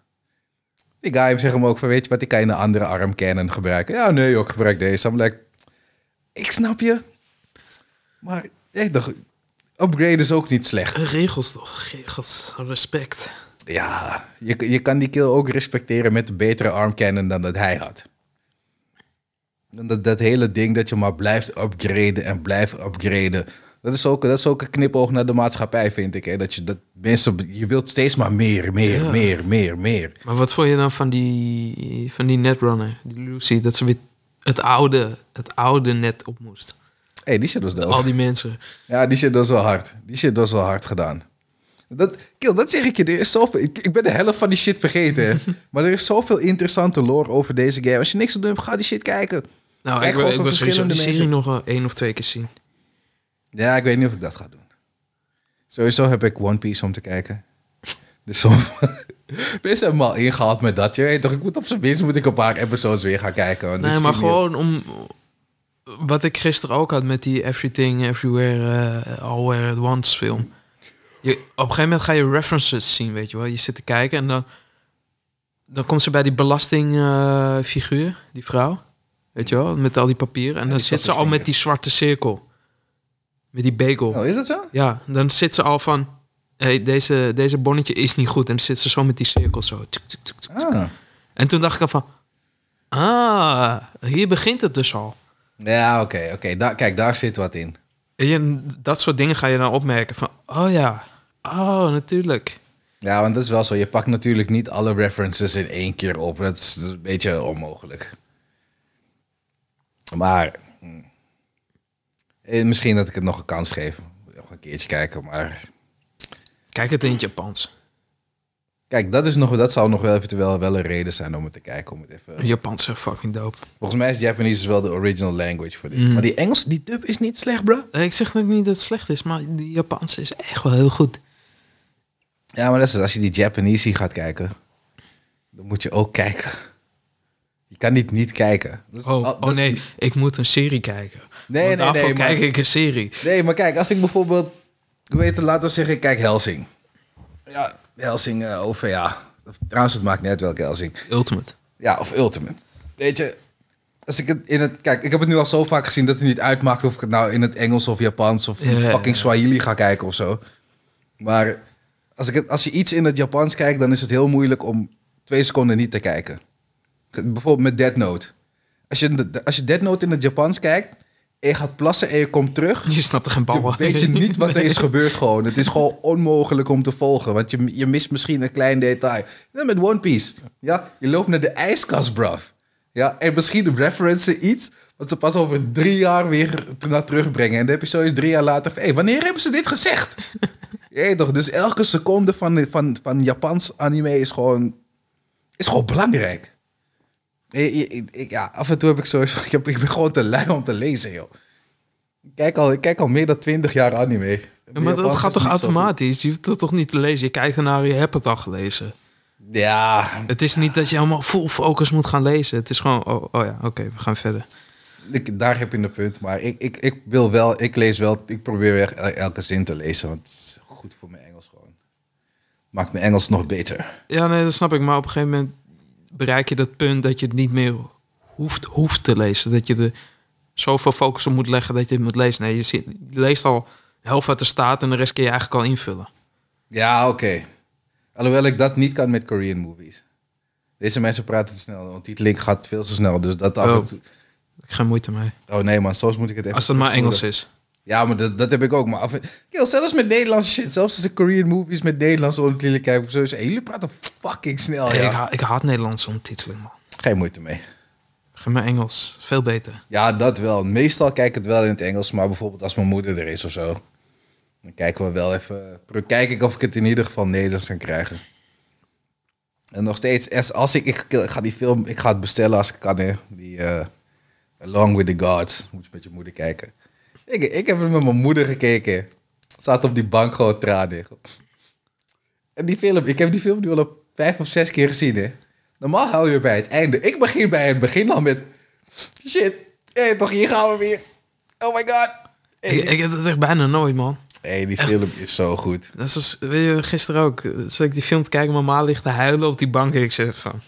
Die guy zegt hem ook van, weet je wat, ik kan je een andere arm Canon gebruiken. Ja, nee, ik gebruik deze. I'm like, ik snap je. Maar, ja, toch, upgrade is ook niet slecht. Regels toch, regels, respect. Ja, je, je kan die kill ook respecteren met een betere arm Canon dan dat hij had. Dat, dat hele ding dat je maar blijft upgraden en blijft upgraden. Dat is ook, dat is ook een knipoog naar de maatschappij, vind ik. Hè? Dat je, dat mensen, je wilt steeds maar meer, meer, Ja. meer, meer, meer. Maar wat vond je dan van die, van die netrunner, die Lucy, dat ze weer het oude, het oude net op moest? Hé, hey, die shit was dope. Al die mensen. Ja, die shit was wel hard. Die shit was wel hard gedaan. Dat, kill, dat zeg ik je. Er is zoveel, ik, ik ben de helft van die shit vergeten. maar er is zoveel interessante lore over deze game. Als je niks te doen hebt, ga die shit kijken. Nou, Kijk ik, wil- ik van wil sowieso die verschillende serie nog één of twee keer zien. Ja, ik weet niet of ik dat ga doen. Sowieso heb ik One Piece om te kijken. Dus som... Mensen hebben me al ingehaald met dat. Je weet toch, ik moet op zijn minst moet ik een paar episodes weer gaan kijken. want Nee, maar niet gewoon om... Wat ik gisteren ook had met die Everything, Everywhere, eh, Alwhere at Once film. Je, op een gegeven moment ga je references zien, weet je wel. Je zit te kijken en dan... Dan komt ze bij die belastingfiguur, die vrouw. Weet je wel, met al die papieren. En dan zit ze al met die zwarte cirkel. Met die bagel. Oh, is dat zo? Ja, dan zit ze al van... Hey, deze, deze bonnetje is niet goed. En dan zit ze zo met die cirkel zo. Tuk, tuk, tuk, tuk. Ah. En toen dacht ik al van... Ah, hier begint het dus al. Ja, oké, oké. Kijk, daar zit wat in. Je, dat soort dingen ga je dan opmerken. Van, oh ja, oh natuurlijk. Ja, want dat is wel zo. Je pakt natuurlijk niet alle references in één keer op. Dat is, een beetje onmogelijk. Maar hm, eh, misschien dat ik het nog een kans geef. Nog een keertje kijken. Maar Kijk het in het Japans. kijk, dat, is nog, dat zou nog wel eventueel wel een reden zijn om het te kijken. Om het even... Japans is echt fucking dope. Volgens mij is Japanese wel de original language voor dit. Mm. Maar die Engels, die dub is niet slecht, bro. Ik zeg ook niet dat het slecht is, maar die Japanse is echt wel heel goed. Ja, maar dat is, het. als je die Japanese gaat kijken, dan moet je ook kijken. Je kan niet niet kijken. Oh, al- oh nee, ik moet een serie kijken. Nee, Want nee, daarvoor nee, maar- kijk ik een serie. Nee, maar kijk, als ik bijvoorbeeld... Hoe heet het, laten we zeggen, ik kijk Helsing. Ja, Helsing eh, OVA. Of, trouwens, het maakt uit welke Helsing. Ultimate. Ja, of Ultimate. Weet je, als ik het in het... Kijk, ik heb het nu al zo vaak gezien dat het niet uitmaakt... of ik het nou in het Engels of Japans of in het Ja, fucking. Swahili ga kijken of zo. Maar als, ik het, als je iets in het Japans kijkt... dan is het heel moeilijk om twee seconden niet te kijken. Bijvoorbeeld met Dead Note. Als je, als je Dead Note in het Japans kijkt... en je gaat plassen en je komt terug... Je snapt er geen bal weet je niet wat er is gebeurd gewoon. Het is gewoon onmogelijk om te volgen. Want je, je mist misschien een klein detail. Met One Piece. Ja, je loopt naar de ijskast, bruv. Ja, en misschien referencen iets... wat ze pas over drie jaar weer naar terugbrengen. En dan heb je zoiets drie jaar later... van, Hé, wanneer hebben ze dit gezegd? Weet toch, dus elke seconde van, van, van Japans anime is gewoon, is gewoon belangrijk. Ik, ik- ik- ja, af en toe heb ik zoiets van, ik, heb, ik ben gewoon te lui om te lezen, joh. Ik kijk al, ik kijk al meer dan 20 jaar anime. Ja, maar dat gaat toch automatisch? Je hoeft het toch niet te lezen? Je kijkt ernaar, je hebt het al gelezen. Ja, Het is niet dat je helemaal full focus moet gaan lezen. Het is gewoon, oh, oh ja, oké, we gaan verder. ik, daar heb je een punt. Maar ik, ik, ik wil wel, ik lees wel, ik probeer weer el- elke zin te lezen. Want goed voor mijn Engels gewoon. Maakt mijn Engels nog beter. Ja, nee, dat snap ik. Maar op een gegeven moment bereik je dat punt dat je het niet meer hoeft, hoeft te lezen. Dat je er zoveel focus op moet leggen dat je het moet lezen. Nee, je, ziet, je leest al de helft wat er staat en de rest kun je eigenlijk al invullen. Ja, oké. Alhoewel ik dat niet kan met Korean movies. Deze mensen praten te snel. De ondertiteling gaat veel te snel. Dus dat af en Oh. toe... Ik heb geen moeite mee. Oh nee man, soms moet ik het even... Als het maar Engels is. Ja, maar dat, dat heb ik ook. Maar af en... Kijk, zelfs met Nederlandse shit. Zelfs als ik Korean movies met Nederlandse ondertiteling kijk. of Zo, hey, jullie praten fucking snel, Hey, ja. ik, ha- ik haat Nederlandse ondertiteling, man. Geen moeite mee. Geef me Engels. Veel beter. Ja, dat wel. Meestal kijk ik het wel in het Engels, maar bijvoorbeeld als mijn moeder er is of zo. Dan kijken we wel even. Kijk ik of ik het in ieder geval Nederlands kan krijgen. En nog steeds, als, ik, ik ga die film, ik ga het bestellen als ik kan. Hè. Die eh, Along with the Gods. Moet je met je moeder kijken. Ik, ik heb met mijn moeder gekeken. Zat op die bank gewoon tranen. En die film, ik heb die film nu al op vijf of zes keer gezien. Hè. Normaal hou je bij het einde. Ik begin bij het begin al met. Shit, hé, toch hier gaan we weer. Oh my god. Hey, Ik, ik heb het echt bijna nooit, man. hey, die film is zo goed. Dat is, weet je, gisteren ook. Zat ik die film te kijken, mijn ma ligt te huilen op die bank. En ik zeg van,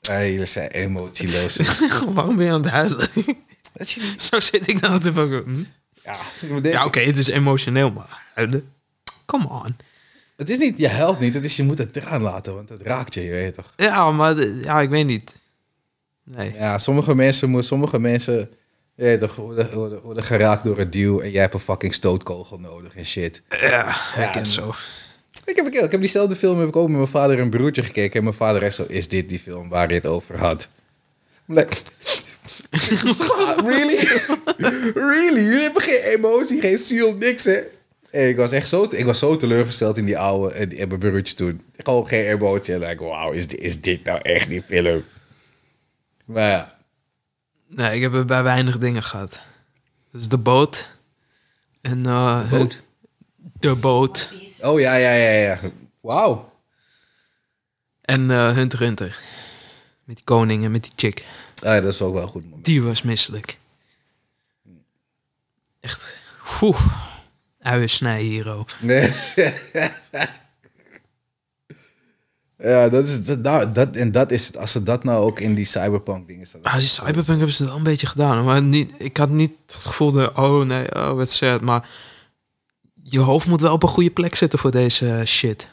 Hey, jullie zijn emotieloos. waarom ben je aan het huilen? Dat je- Zo zit ik nou te hm? ja, Ja, oké, het is emotioneel, maar huilen. Come on. het is niet, je helpt niet, het is je moet het eraan laten, want het raakt je, je weet toch. Ja, maar ja, ik weet niet. Nee. Ja, sommige mensen, moeten- sommige mensen je weet toch, worden, worden, worden geraakt door een duw en jij hebt een fucking stootkogel nodig en shit. Ja, Ja, ik zo. Ik heb, ik heb diezelfde film heb ik ook met mijn vader en broertje gekeken. En mijn vader echt zo, is dit die film waar je het over had? I'm like, "Ah, really? really? Jullie hebben geen emotie, geen ziel, niks hè? Hey, ik was echt zo, ik was zo teleurgesteld in die oude en, mijn broertje toen. Gewoon geen emotie. En like, wauw, is, dit- is dit nou echt die film? Maar ja, Nee, ik heb er bij weinig dingen gehad. Dat is de boot. En eh, boot? de boot. Oh ja, ja, ja, ja. Wauw. En eh Hunter Hunter. Met die koning en met die chick. Ah, dat is ook wel een goed moment. Die was misselijk. Echt. Oeh. Uiensnij hier ook. Nee. ja, dat is, dat, nou, dat, en dat is het. Als ze dat nou ook in die cyberpunk dingen zetten. Ah, die cyberpunk hebben ze wel een beetje gedaan. Maar niet, ik had niet het gevoel dat, oh nee, oh wat sad. Maar je hoofd moet wel op een goede plek zitten voor deze shit.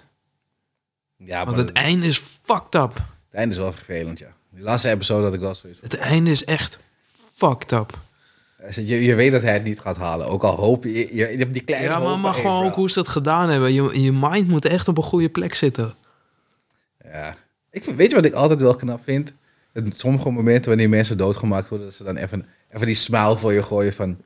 Ja, Want het, het einde is fucked up. einde is wel vervelend, ja. Die laatste episode had ik wel zoiets. Het einde is echt fucked up. Je, je weet dat hij het niet gaat halen. Ook al hoop je... Je, je hebt die kleine Ja, maar, maar gewoon ook hoe ze dat gedaan hebben. Je, je mind moet echt op een goede plek zitten. Ja. Ik, weet je wat ik altijd wel knap vind? In sommige momenten wanneer mensen doodgemaakt worden... dat ze dan even, even die smile voor je gooien van...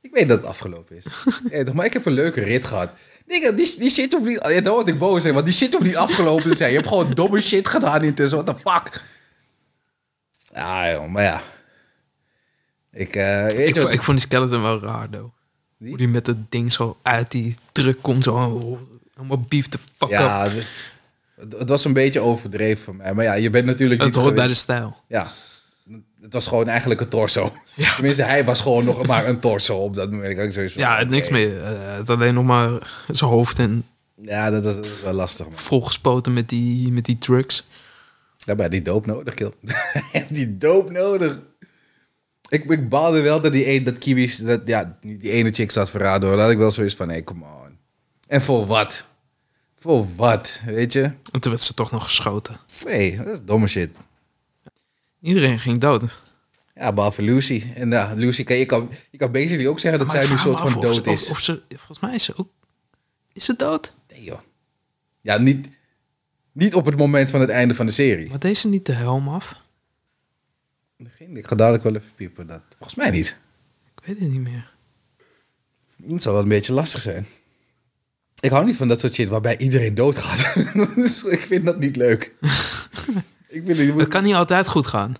Ik weet dat het afgelopen is. ja, toch, maar ik heb een leuke rit gehad. Nigga, die, die shit hoeft niet... Ja, dan word ik boos, hè, want die shit hoeft niet afgelopen te zijn. Je hebt gewoon domme shit gedaan intussen. What the fuck? Ja, joh, maar ja. Ik, eh, Ik, vond die skeleton wel raar, though. Wie? Hoe die met het ding zo uit die druk komt. Zo oh, helemaal beef the fuck up. Ja, het, het was een beetje overdreven voor mij. Maar ja, je bent natuurlijk Dat niet hoort bij de stijl. Ja, het was gewoon eigenlijk een torso. Ja. Tenminste, hij was gewoon nog maar een torso op dat moment. Ik van, Ja, oké. niks meer. Eh, het alleen nog maar zijn hoofd en Ja, dat is, dat is wel lastig, man. volgespoten met die, met die drugs. Daarbij die doop nodig, kill. die doop nodig. Ik, ik baalde wel dat die een, dat Kiwis, dat, ja, die ene chick zat verraden hoor. Dat ik wel zoiets van, hé, hey, come on. En voor wat? Voor wat, weet je? En toen werd ze toch nog geschoten. Nee, dat is domme shit. Iedereen ging dood. Ja, behalve Lucy. En ja, Lucy, kan, je, kan, je kan basically ook zeggen dat Maar zij nu soort van dood ze- is. Of, of ze, volgens mij is ze ook... Is ze dood? Nee, joh. Ja, niet, niet op het moment van het einde van de serie. Maar deed ze niet de helm af? Ik ga dadelijk wel even piepen. Dat, volgens mij niet. Ik weet het niet meer. Het zou wel een beetje lastig zijn. Ik hou niet van dat soort shit waarbij iedereen doodgaat. Dus ik vind dat niet leuk. ik vind, moet- Het kan niet altijd goed gaan.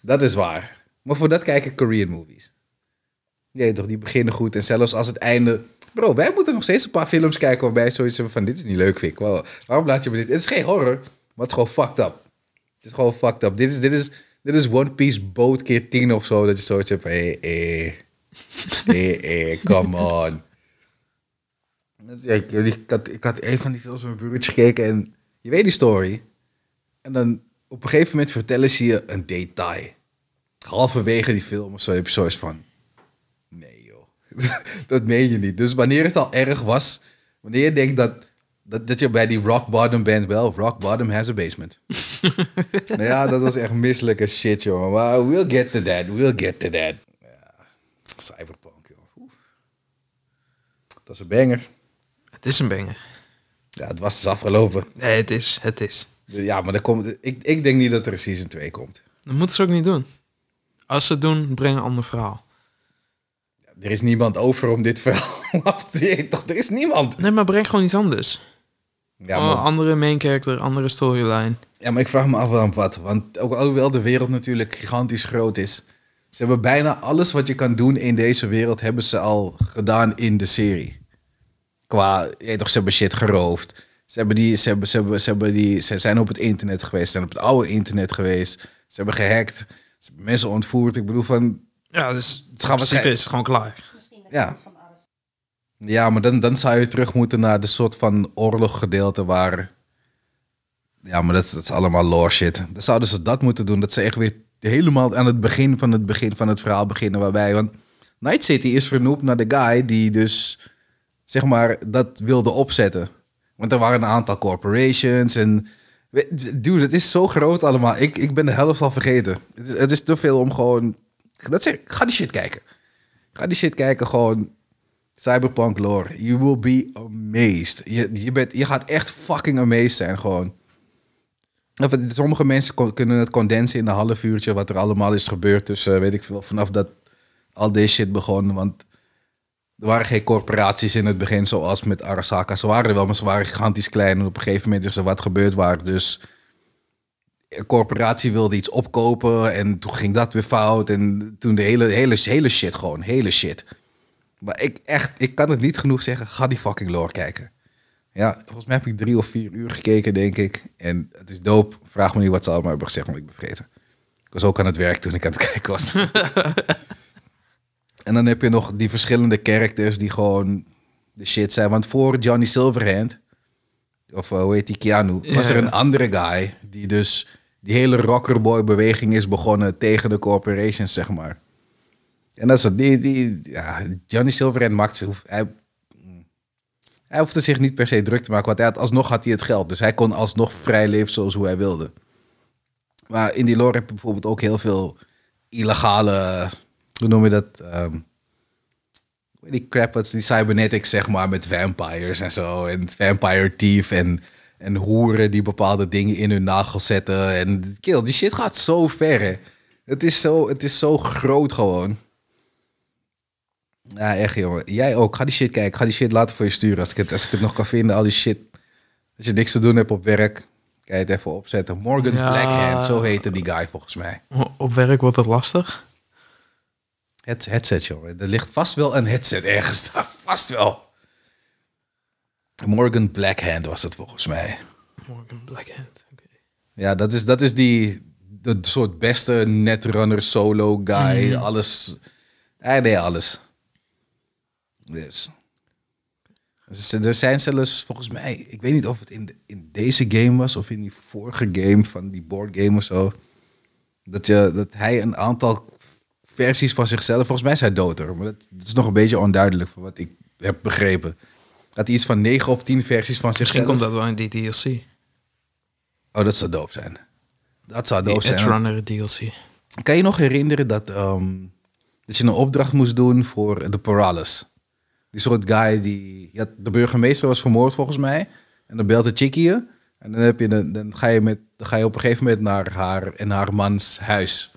Dat is waar. Maar voor dat kijken Korean movies. Nee, toch, die beginnen goed. En zelfs als het einde... Bro, wij moeten nog steeds een paar films kijken waarbij zoiets hebben van... Dit is niet leuk, vind ik. Waarom laat je me dit... Het is geen horror, maar het is gewoon fucked up. Het is gewoon fucked up. Dit is, dit is, dit is One Piece boot keer 10 of zo. Dat je zoiets hebt van... Hé, hé. Hé, come on. Ja, Ik, ik, had, ik had een van die films met mijn broertje gekeken en je weet die story. En dan op een gegeven moment vertellen ze je een detail. Halverwege die film of zo heb je zoiets van... Dat meen je niet. Dus wanneer het al erg was, wanneer je denkt dat, dat, dat je bij die rock bottom bent, wel, rock bottom has a basement. nou ja, dat was echt misselijke shit, jongen. Maar we'll get to that, we'll get to that. Ja, cyberpunk, joh. Dat is een banger. Het is een banger. Ja, het was dus afgelopen. Nee, het is. Het is. Ja, maar er komt, ik, ik denk niet dat er een season 2 komt. Dat moeten ze ook niet doen. Als ze het doen, breng een ander verhaal. Er is niemand over om dit verhaal af te zien. Toch, er is niemand. Nee, maar breng gewoon iets anders. Ja Oh, andere main character, andere storyline. ja, maar ik vraag me af waarom wat. Want ook alhoewel de wereld natuurlijk gigantisch groot is. Ze hebben bijna alles wat je kan doen in deze wereld... hebben ze al gedaan in de serie. Qua, je toch, ze hebben shit geroofd. Ze, hebben die, ze, hebben, ze, hebben, ze, hebben die, ze zijn op het internet geweest. Ze zijn op het oude internet geweest. Ze hebben gehackt. Ze hebben mensen ontvoerd. Ik bedoel van... Ja, dus Het gaat principe is gewoon klaar. Ja. ja. van alles. Ja, maar dan, dan zou je terug moeten naar de soort van oorloggedeelte waar... Ja, maar dat, is- dat is allemaal lore shit. Dan zouden ze dat moeten doen. Dat ze echt weer helemaal aan het begin van het begin van het verhaal beginnen. Waarbij, want Night City is vernoemd naar de guy die dus, zeg maar, dat wilde opzetten. Want er waren een aantal corporations en... Dude, het is zo groot allemaal. Ik, ik ben de helft al vergeten. Het is, het is te veel om gewoon... Dat zeg, ga die shit kijken. Ga die shit kijken, gewoon... Cyberpunk lore. You will be amazed. Je, je, bent, je gaat echt fucking amazed zijn, gewoon. Sommige mensen kunnen het condensen in een half uurtje... wat er allemaal is gebeurd. Dus eh, weet ik veel, vanaf dat al deze shit begon. Want er waren geen corporaties in het begin... zoals met Arasaka. Ze waren er wel, maar ze waren gigantisch klein. En op een gegeven moment is er wat gebeurd waar. Dus een corporatie wilde iets opkopen... en toen ging dat weer fout. En toen de hele, hele, hele shit gewoon. Hele shit. Maar ik echt, ik kan het niet genoeg zeggen. Ga die fucking lore kijken. Ja, volgens mij heb ik drie of vier uur gekeken, denk ik. En het is dope. Vraag me niet wat ze allemaal hebben gezegd, maar ik ben vergeten. Ik was ook aan het werk toen ik aan het kijken was. en dan heb je nog die verschillende characters die gewoon de shit zijn. Want voor Johnny Silverhand, of eh, hoe heet die, Keanu, was er een andere guy die dus die hele rockerboy-beweging is begonnen tegen de corporations, zeg maar. En dat is het. Die, die, Johnny Silverhand maakt zich, hij, hij hoefde zich niet per se druk te maken, want hij had, alsnog had hij het geld. Dus hij kon alsnog vrij leven zoals hoe hij wilde. Maar in die lore heb je bijvoorbeeld ook heel veel illegale, hoe noem je dat? Ehm, die crap, die cybernetics zeg maar, met vampires en zo. En vampire thief en, en hoeren die bepaalde dingen in hun nagels zetten. En kill, die shit gaat zo ver, hè. Het is zo, het is zo groot gewoon. Ja, echt jongen. Jij ook. Ga die shit kijken. Ga die shit later voor je sturen. Als ik het, als ik het nog kan vinden, al die shit. Als je niks te doen hebt op werk, kan je het even opzetten. Morgan Ja. Blackhand, zo heette die guy volgens mij. Op werk wordt dat lastig. Het headset, jongen. Er ligt vast wel een headset ergens daar. Vast wel. Morgan Blackhand was het volgens mij. Morgan Blackhand. Oké. Ja, dat is, dat is die de soort beste netrunner solo guy. Alles. Hij deed alles. Dus. Dus Er zijn zelfs volgens mij, ik weet niet of het in, de- in deze game was of in die vorige game van die board game of zo. Dat, je, dat hij een aantal versies van zichzelf, volgens mij is hij dood maar dat, dat is nog een beetje onduidelijk van wat ik heb begrepen. Dat hij iets van 9 of 10 versies van Misschien zichzelf. komt dat wel in die DLC. Oh, dat zou dope zijn. Dat zou Die dope zijn. Edge Runner DLC. Kan je nog herinneren dat, ehm, dat je een opdracht moest doen voor de Paralis? Die soort guy die... Ja, de burgemeester was vermoord volgens mij. En dan belt de chickie je. En dan, heb je een, dan, ga je met, dan ga je op een gegeven moment naar haar en haar mans huis.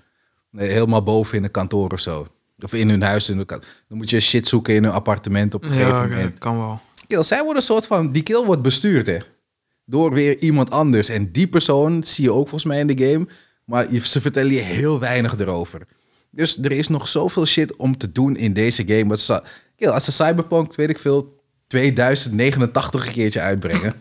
Nee, helemaal boven in een kantoor of zo. Of in hun huis. In de dan moet je shit zoeken in hun appartement op een gegeven Ja, oké, moment. kan wel. Kill, zij worden een soort van... Die kill wordt bestuurd, hè. Door weer iemand anders. En die persoon zie je ook volgens mij in de game. Maar ze vertellen je heel weinig erover. Dus er is nog zoveel shit om te doen in deze game. Wat ze, kill, als ze Cyberpunk, weet ik veel, 2089 een keertje uitbrengen...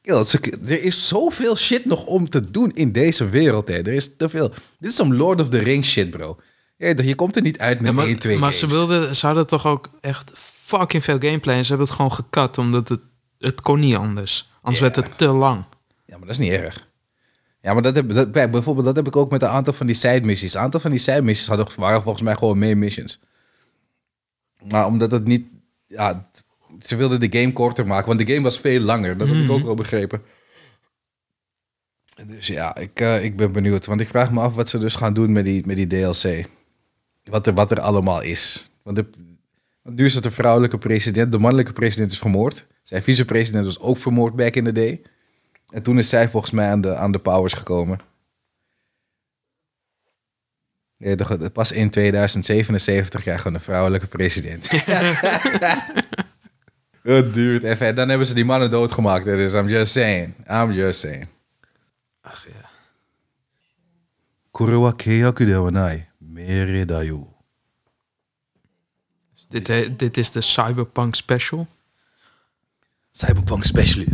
Kill, ze- er is zoveel shit nog om te doen in deze wereld, hè. Er is te veel. Dit is some Lord of the Rings shit, bro. Je komt er niet uit met Ja, maar één, twee maar ze, wilden, ze hadden toch ook echt fucking veel gameplay. En ze hebben het gewoon gekat, omdat het, het kon niet anders. Anders Ja. werd het te lang. Ja, maar dat is niet erg. Ja, maar dat heb, dat, bij- bijvoorbeeld, dat heb ik ook met een aantal van die side missies. Een aantal van die side missies hadden, waren volgens mij gewoon main missions. Maar omdat het niet... Ja, ze wilden de game korter maken, want de game was veel langer. Dat heb ik ook wel begrepen. Dus ja, ik, eh, ik ben benieuwd. Want ik vraag me af wat ze dus gaan doen met die, met die DLC. Wat er, wat er allemaal is. Want de, nu is het de vrouwelijke president. De mannelijke president is vermoord. Zijn vicepresident was ook vermoord back in the day. En toen is zij volgens mij aan de, aan de powers gekomen. Nee, pas in 2077 krijgen we een vrouwelijke president. het duurt even. En dan hebben ze die mannen doodgemaakt. Dus I'm just saying. I'm just saying. Ach ja. Kurewa kea kudewanai. Mere dayu. Dit, dit is de Cyberpunk special. Cyberpunk Special.